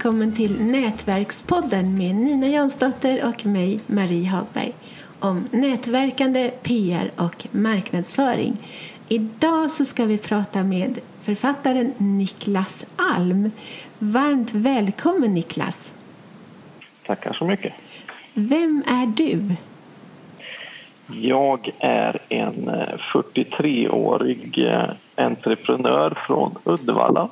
välkommen till Nätverkspodden med Nina Jansdotter och mig, Marie Hagberg, om nätverkande, PR och marknadsföring. Idag så ska vi prata med författaren Niklas Alm. Varmt välkommen Niklas! Tackar så mycket! Vem är du? Jag är en 43-årig eh, entreprenör från Uddevalla eh,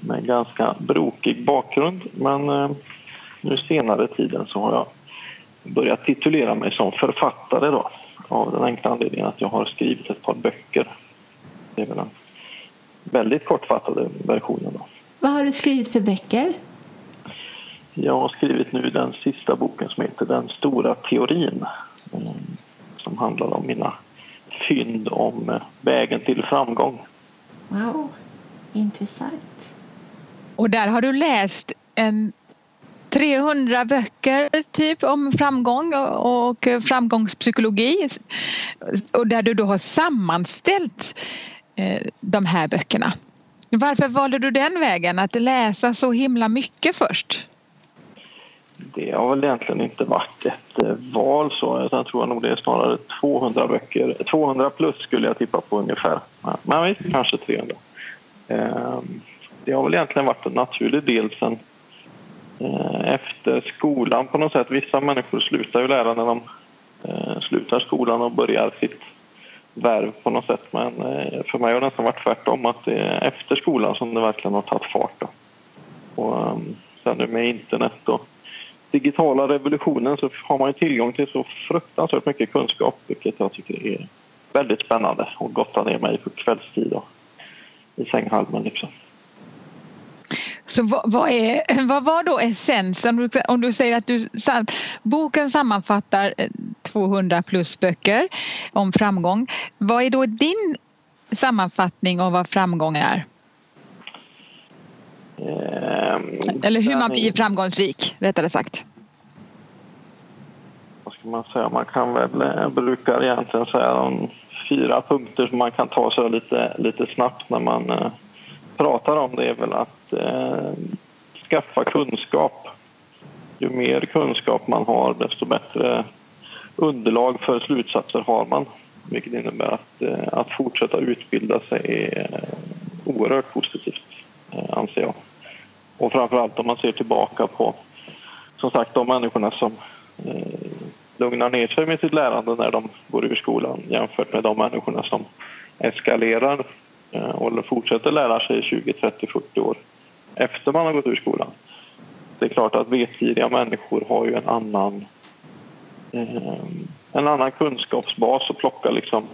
med ganska brokig bakgrund. Men eh, nu senare tiden så har jag börjat titulera mig som författare då, av den enkla anledningen att jag har skrivit ett par böcker. Det är väl den väldigt kortfattade versionen. Då. Vad har du skrivit för böcker? Jag har skrivit nu den sista boken som heter Den stora teorin Eh, som handlar om mina fynd om eh, vägen till framgång. Wow, intressant. Och där har du läst en 300 böcker typ om framgång och framgångspsykologi och där du då har sammanställt eh, de här böckerna. Varför valde du den vägen, att läsa så himla mycket först? Det har väl egentligen inte varit ett eh, val så. Jag tror nog det är snarare 200 böcker. 200 plus skulle jag tippa på ungefär. Men visst, kanske 300. Ehm, det har väl egentligen varit en naturlig del sen eh, efter skolan på något sätt. Vissa människor slutar ju lära när de eh, slutar skolan och börjar sitt värv på något sätt. Men eh, för mig har det nästan varit tvärtom att det är efter skolan som det verkligen har tagit fart. Då. Och ehm, sen nu med internet och digitala revolutionen så har man ju tillgång till så fruktansvärt mycket kunskap vilket jag tycker är väldigt spännande och gottar ner mig på kvällstid och i sänghalmen. Liksom. Så vad, vad, är, vad var då essensen? Om du säger att du, boken sammanfattar 200 eh, plus böcker om framgång. Vad är då din sammanfattning av vad framgång är? Ehm, Eller hur man blir framgångsrik, rättare sagt. Ska man säga? Man kan väl, jag brukar egentligen säga de fyra punkter som man kan ta sig lite, lite snabbt när man eh, pratar om det är väl att eh, skaffa kunskap. Ju mer kunskap man har desto bättre underlag för slutsatser har man. Vilket innebär att, eh, att fortsätta utbilda sig är eh, oerhört positivt, eh, anser jag. Och framförallt om man ser tillbaka på som sagt de människorna som eh, lugnar ner sig med sitt lärande när de går ur skolan jämfört med de människorna som eskalerar eh, och fortsätter lära sig 20, 30, 40 år efter man har gått ur skolan. Det är klart att vetgiriga människor har ju en annan eh, en annan kunskapsbas att plocka liksom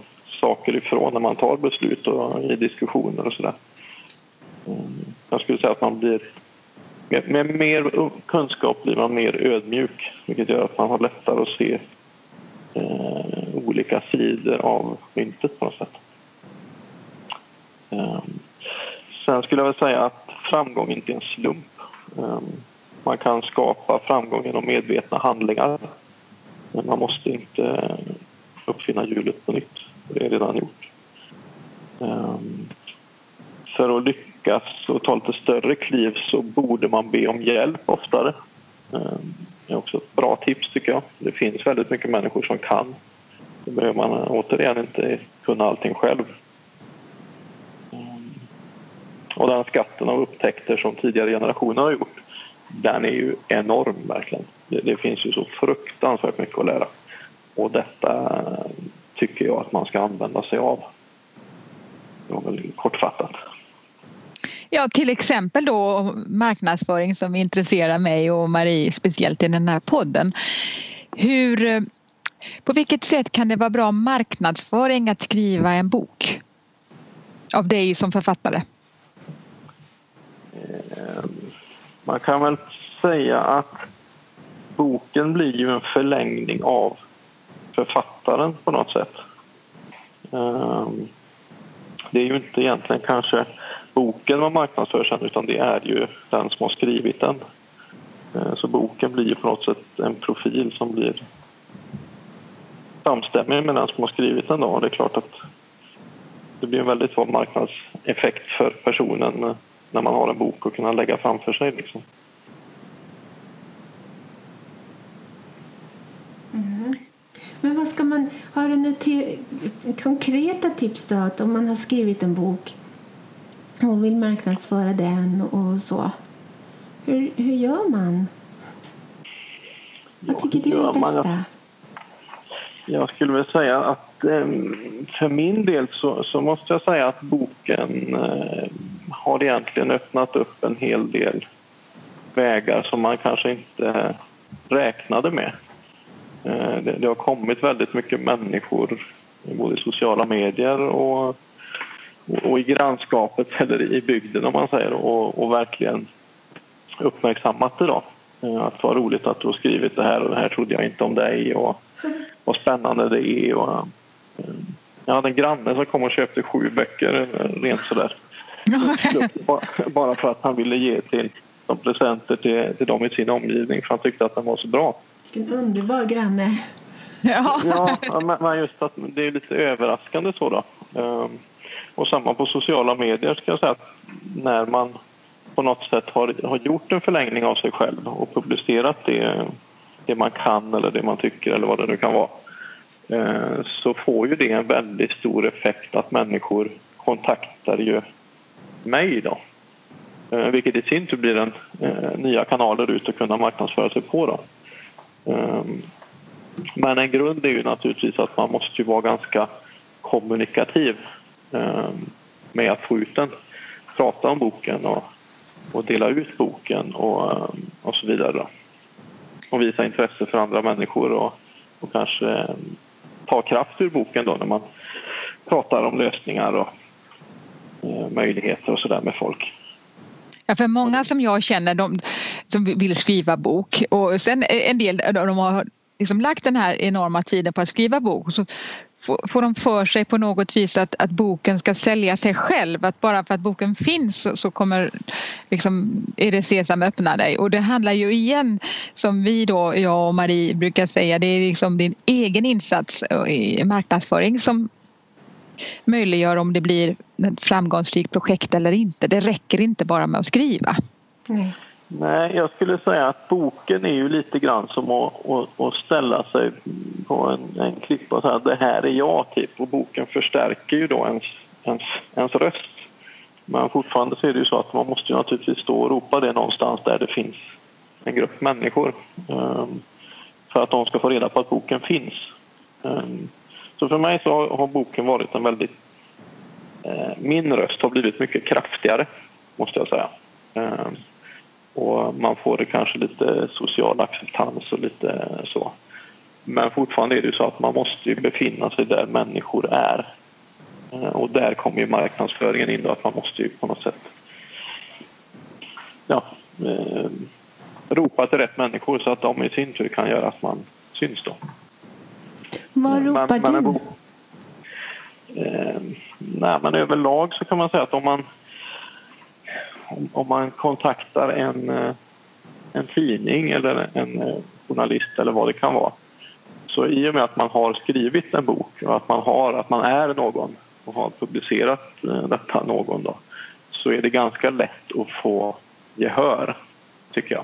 saker ifrån när man tar beslut och i diskussioner och sådär. Eh, jag skulle säga att man blir med, med mer kunskap blir man mer ödmjuk vilket gör att man har lättare att se eh, olika sidor av myntet på något sätt. Eh, sen skulle jag vilja säga att framgång inte är en slump. Eh, man kan skapa framgång genom medvetna handlingar men man måste inte uppfinna hjulet på nytt. Det är redan gjort. Eh, för att lyckas lyckas och ta lite större kliv så borde man be om hjälp oftare. Ehm, det är också ett bra tips tycker jag. Det finns väldigt mycket människor som kan. Då behöver man eh, återigen inte kunna allting själv. Ehm, och den skatten av upptäckter som tidigare generationer har gjort den är ju enorm verkligen. Det, det finns ju så fruktansvärt mycket att lära. Och detta eh, tycker jag att man ska använda sig av. Det var väl kortfattat. Ja, till exempel då marknadsföring som intresserar mig och Marie speciellt i den här podden. Hur, eh, på vilket sätt kan det vara bra marknadsföring att skriva en bok? Av dig som författare. Eh, man kan väl säga att boken blir ju en förlängning av författaren på något sätt. Eh, det är ju inte egentligen kanske boken man marknadsför sen utan det är ju den som har skrivit den. Eh, så boken blir ju på något sätt en profil som blir samstämmig med den som har skrivit den. Då. Det är klart att det blir en väldigt bra marknadseffekt för personen när man har en bok att kunna lägga framför sig. Liksom. Mm. Men vad ska man, har du några konkreta tips då? Att om man har skrivit en bok och vill marknadsföra den och så. Hur, hur gör man? Vad tycker du är det bästa? Jag skulle väl säga att ehm, för min del så, så måste jag säga att boken eh, har egentligen öppnat upp en hel del vägar som man kanske inte räknade med. Eh, det, det har kommit väldigt mycket människor både i sociala medier och, och i grannskapet eller i bygden om man säger och, och verkligen uppmärksammat det då. Eh, att vad roligt att du har skrivit det här och det här trodde jag inte om dig och vad spännande det är. Och, eh, jag hade en granne som kom och köpte sju böcker rent sådär. Bara för att han ville ge till som presenter till, till dem i sin omgivning för han tyckte att den var så bra. Vilken underbar granne. Ja, ja men just att det är lite överraskande så då. Och samma på sociala medier ska jag säga att när man på något sätt har, har gjort en förlängning av sig själv och publicerat det, det man kan eller det man tycker eller vad det nu kan vara eh, så får ju det en väldigt stor effekt att människor kontaktar ju mig då. Eh, vilket i sin tur blir en eh, nya kanaler ut att kunna marknadsföra sig på. Då. Ehm, men en grund är ju naturligtvis att man måste ju vara ganska kommunikativ Ehm, med att få ut den. Prata om boken och, och dela ut boken och, ehm, och så vidare. Då. Och visa intresse för andra människor och, och kanske ehm, ta kraft ur boken då när man pratar om lösningar och eh, möjligheter och sådär med folk. Ja, för många som jag känner de, som vill skriva bok och sen eh, en del de har liksom lagt den här enorma tiden på att skriva bok så får de för sig på något vis att, att boken ska sälja sig själv. Att bara för att boken finns så, så kommer liksom, är det Sesam öppna dig. Och det handlar ju igen som vi då, jag och Marie brukar säga, det är liksom din egen insats i marknadsföring som möjliggör om det blir ett framgångsrikt projekt eller inte. Det räcker inte bara med att skriva. Nej. Nej, jag skulle säga att boken är ju lite grann som att, att, att ställa sig på en, en klippa och säga att det här är jag, typ. Och boken förstärker ju då ens, ens, ens röst. Men fortfarande så är det ju så att man måste ju naturligtvis stå och ropa det någonstans där det finns en grupp människor. Ehm, för att de ska få reda på att boken finns. Ehm, så för mig så har boken varit en väldigt... Eh, min röst har blivit mycket kraftigare, måste jag säga. Ehm, och man får det kanske lite social acceptans och lite så. Men fortfarande är det så att man måste befinna sig där människor är. Eh, och där kommer ju marknadsföringen in då, att man måste ju på något sätt ja, eh, ropa till rätt människor så att de i sin tur kan göra att man syns då. Vad ropar man du? Eh, nej, men överlag så kan man säga att om man om, om man kontaktar en, eh, en tidning eller en eh, journalist eller vad det kan vara så i och med att man har skrivit en bok och att man, har, att man är någon och har publicerat eh, detta någon då, så är det ganska lätt att få gehör, tycker jag.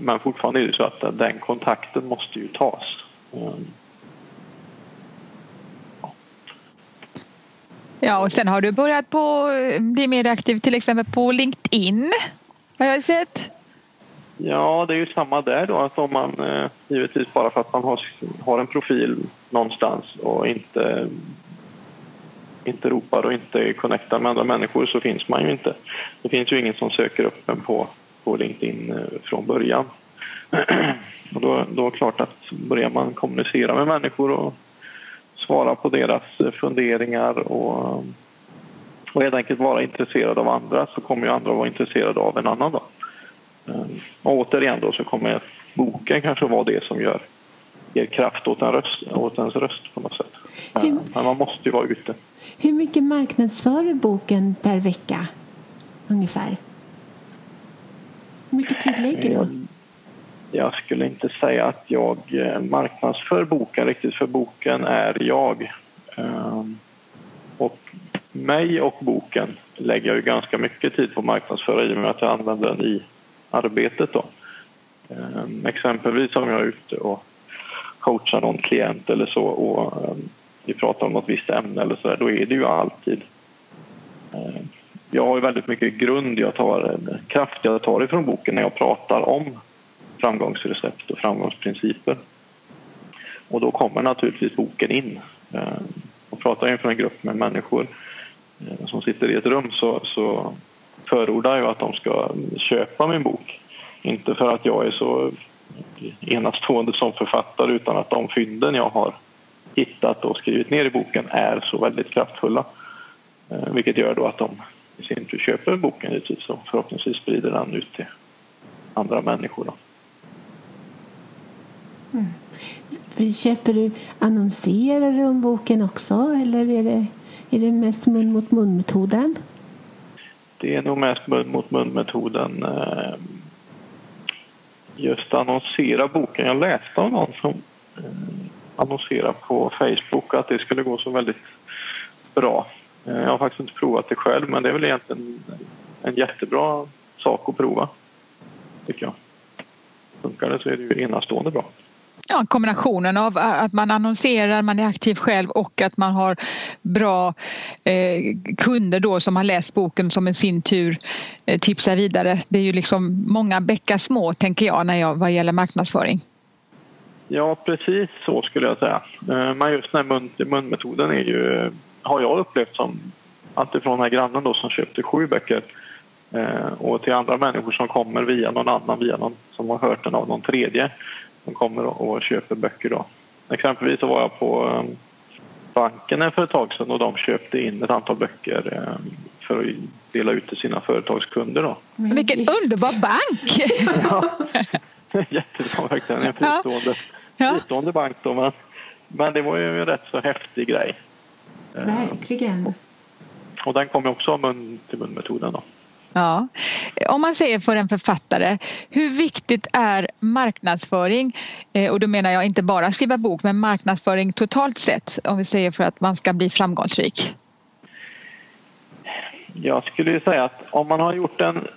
Men fortfarande är det så att den kontakten måste ju tas. Ja, och sen har du börjat på, eh, bli mer aktiv till exempel på LinkedIn. Har jag sett. Ja, det är ju samma där då. Att om man, eh, givetvis bara för att man har, har en profil någonstans och inte, inte ropar och inte connectar med andra människor så finns man ju inte. Det finns ju ingen som söker upp en på, på LinkedIn eh, från början. och då, då är det klart att börjar man kommunicera med människor och svara på deras funderingar och, och helt enkelt vara intresserad av andra så kommer ju andra vara intresserade av en annan. Då. Ehm, och återigen då så kommer boken kanske vara det som gör, ger kraft åt, en röst, åt ens röst på något sätt. Ehm, men man måste ju vara ute. Hur mycket marknadsför du boken per vecka ungefär? Hur mycket tid lägger du? Jag skulle inte säga att jag eh, marknadsför boken riktigt för boken är jag. Ehm, och mig och boken lägger jag ju ganska mycket tid på att marknadsföra i och med att jag använder den i arbetet. Då. Ehm, exempelvis om jag är ute och coachar någon klient eller så och ehm, vi pratar om något visst ämne eller så där, då är det ju alltid jag har ju väldigt mycket grund jag tar, eh, kraft jag tar ifrån boken när jag pratar om framgångsrecept och framgångsprinciper. Och då kommer naturligtvis boken in. Eh, och pratar jag inför en grupp med människor eh, som sitter i ett rum så, så förordar jag att de ska köpa min bok. Inte för att jag är så enastående som författare utan att de fynden jag har hittat och skrivit ner i boken är så väldigt kraftfulla. Eh, vilket gör då att de i sin tur köper boken givetvis och förhoppningsvis sprider den ut till andra människor. Då. Mm. Köper du, annonserar du om boken också eller är det är det mest mun mot mun-metoden? Det är nog mest mun mot mun-metoden. Eh, just annonsera boken. Jag läste av någon som eh, annonserade på Facebook att det skulle gå så väldigt bra. Eh, jag har faktiskt inte provat det själv men det är väl egentligen en jättebra sak att prova. Tycker jag. Funkar det så är det ju enastående bra ja, kombinationen av eh, att man annonserar, man är aktiv själv och att man har bra eh, kunder då som har läst boken som i sin tur eh, tipsar vidare. Det är ju liksom många bäckar små tänker jag när jag vad gäller marknadsföring. Ja precis så skulle jag säga. Eh, men just den här mun munmetoden är ju, eh, har jag upplevt som alltifrån den här grannen då som köpte sju böcker eh, och till andra människor som kommer via någon annan, via någon som har hört den av någon tredje som kommer och köper böcker. Då. Exempelvis så var jag på ehm, banken för ett tag sedan och de köpte in ett antal böcker ehm, för att dela ut till sina företagskunder. Då. Vilken underbar bank! ja, jättebra verkligen. En fristående, ja. fristående bank. Då, men, men det var ju en rätt så häftig grej. Verkligen. Och den kom ju också av mun till mun-metoden. Då. Ja. Om man säger för en författare, hur viktigt är marknadsföring? Eh, och då menar jag inte bara skriva bok, men marknadsföring totalt sett, om vi säger för att man ska bli framgångsrik. Jag skulle ju säga att om man har gjort en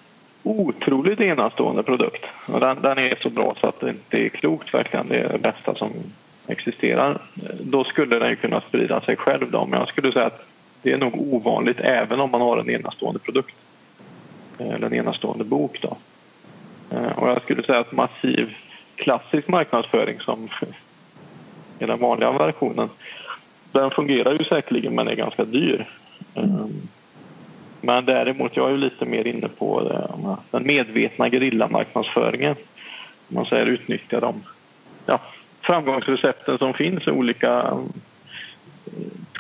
otroligt enastående produkt och den, den är så bra så att det inte är klokt verkligen, det är det bästa som existerar, då skulle den ju kunna sprida sig själv. Då. Men jag skulle säga att det är nog ovanligt även om man har en enastående produkt Eh, eller en enastående bok. Då. Eh, och jag skulle säga att massiv klassisk marknadsföring som är den vanliga versionen den fungerar ju säkerligen men är ganska dyr. Eh, men däremot, jag är ju lite mer inne på det, den medvetna gerillamarknadsföringen. Man säger utnyttja de ja, framgångsrecepten som finns i olika mm,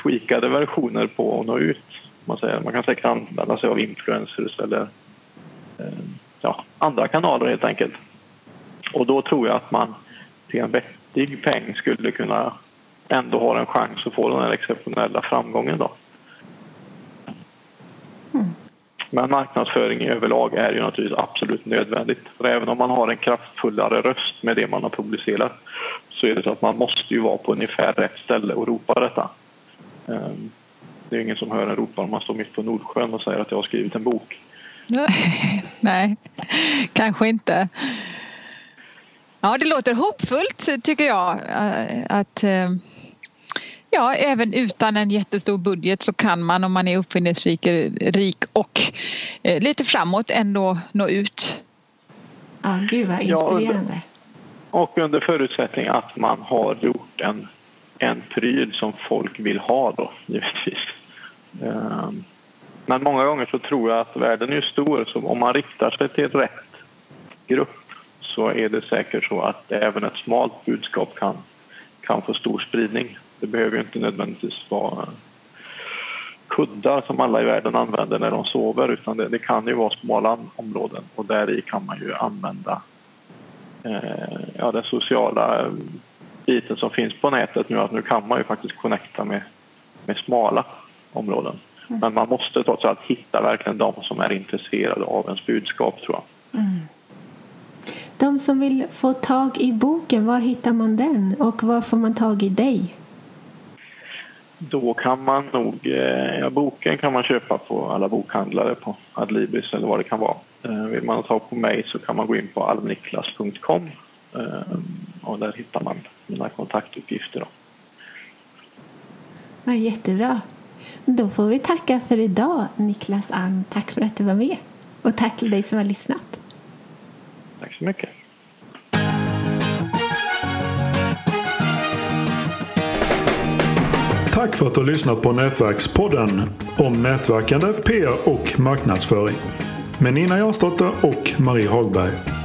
tweakade versioner på att nå ut. Man, säger, man kan säkert använda sig av influencers eller ja, andra kanaler helt enkelt. Och då tror jag att man till en vettig peng skulle kunna ändå ha en chans att få den här exceptionella framgången. Då. Mm. Men marknadsföring överlag är ju naturligtvis absolut nödvändigt. För även om man har en kraftfullare röst med det man har publicerat så är det så att man måste ju vara på ungefär rätt ställe och ropa detta. Ehm, det är ingen som hör en ropa om man står mitt på Nordsjön och säger att jag har skrivit en bok. Nej, kanske inte. Ja, det låter hoppfullt tycker jag eh, att eh, ja, även utan en jättestor budget så kan man om man är uppfinningsrik rik och eh, lite framåt ändå nå ut. Ja, gud vad inspirerande. Ja, och under förutsättning att man har gjort en, en pryd som folk vill ha då, givetvis. Um, men många gånger så tror jag att världen är stor så om man riktar sig till rätt grupp så är det säkert så att även ett smalt budskap kan, kan få stor spridning. Det behöver ju inte nödvändigtvis vara kuddar som alla i världen använder när de sover utan det, det kan ju vara smala områden och där i kan man ju använda eh, ja, den sociala biten som finns på nätet nu att nu kan man ju faktiskt connecta med, med smala områden. Men man måste trots allt hitta verkligen de som är intresserade av ens budskap tror jag. Mm. De som vill få tag i boken, var hittar man den och var får man tag i dig? då kan man nog, eh, ja, boken kan man köpa på alla bokhandlare på Adlibris eller vad det kan vara. Eh, vill man ta på mig så kan man gå in på almniklas.com eh, och där hittar man mina kontaktuppgifter. Då. Ja, jättebra. Då får vi tacka för idag, Niklas Alm. Tack för att du var med. Och tack till dig som har lyssnat. Tack så mycket. Tack för att du har lyssnat på Nätverkspodden om nätverkande, PR och marknadsföring med Nina Jansdotter och Marie Hagberg.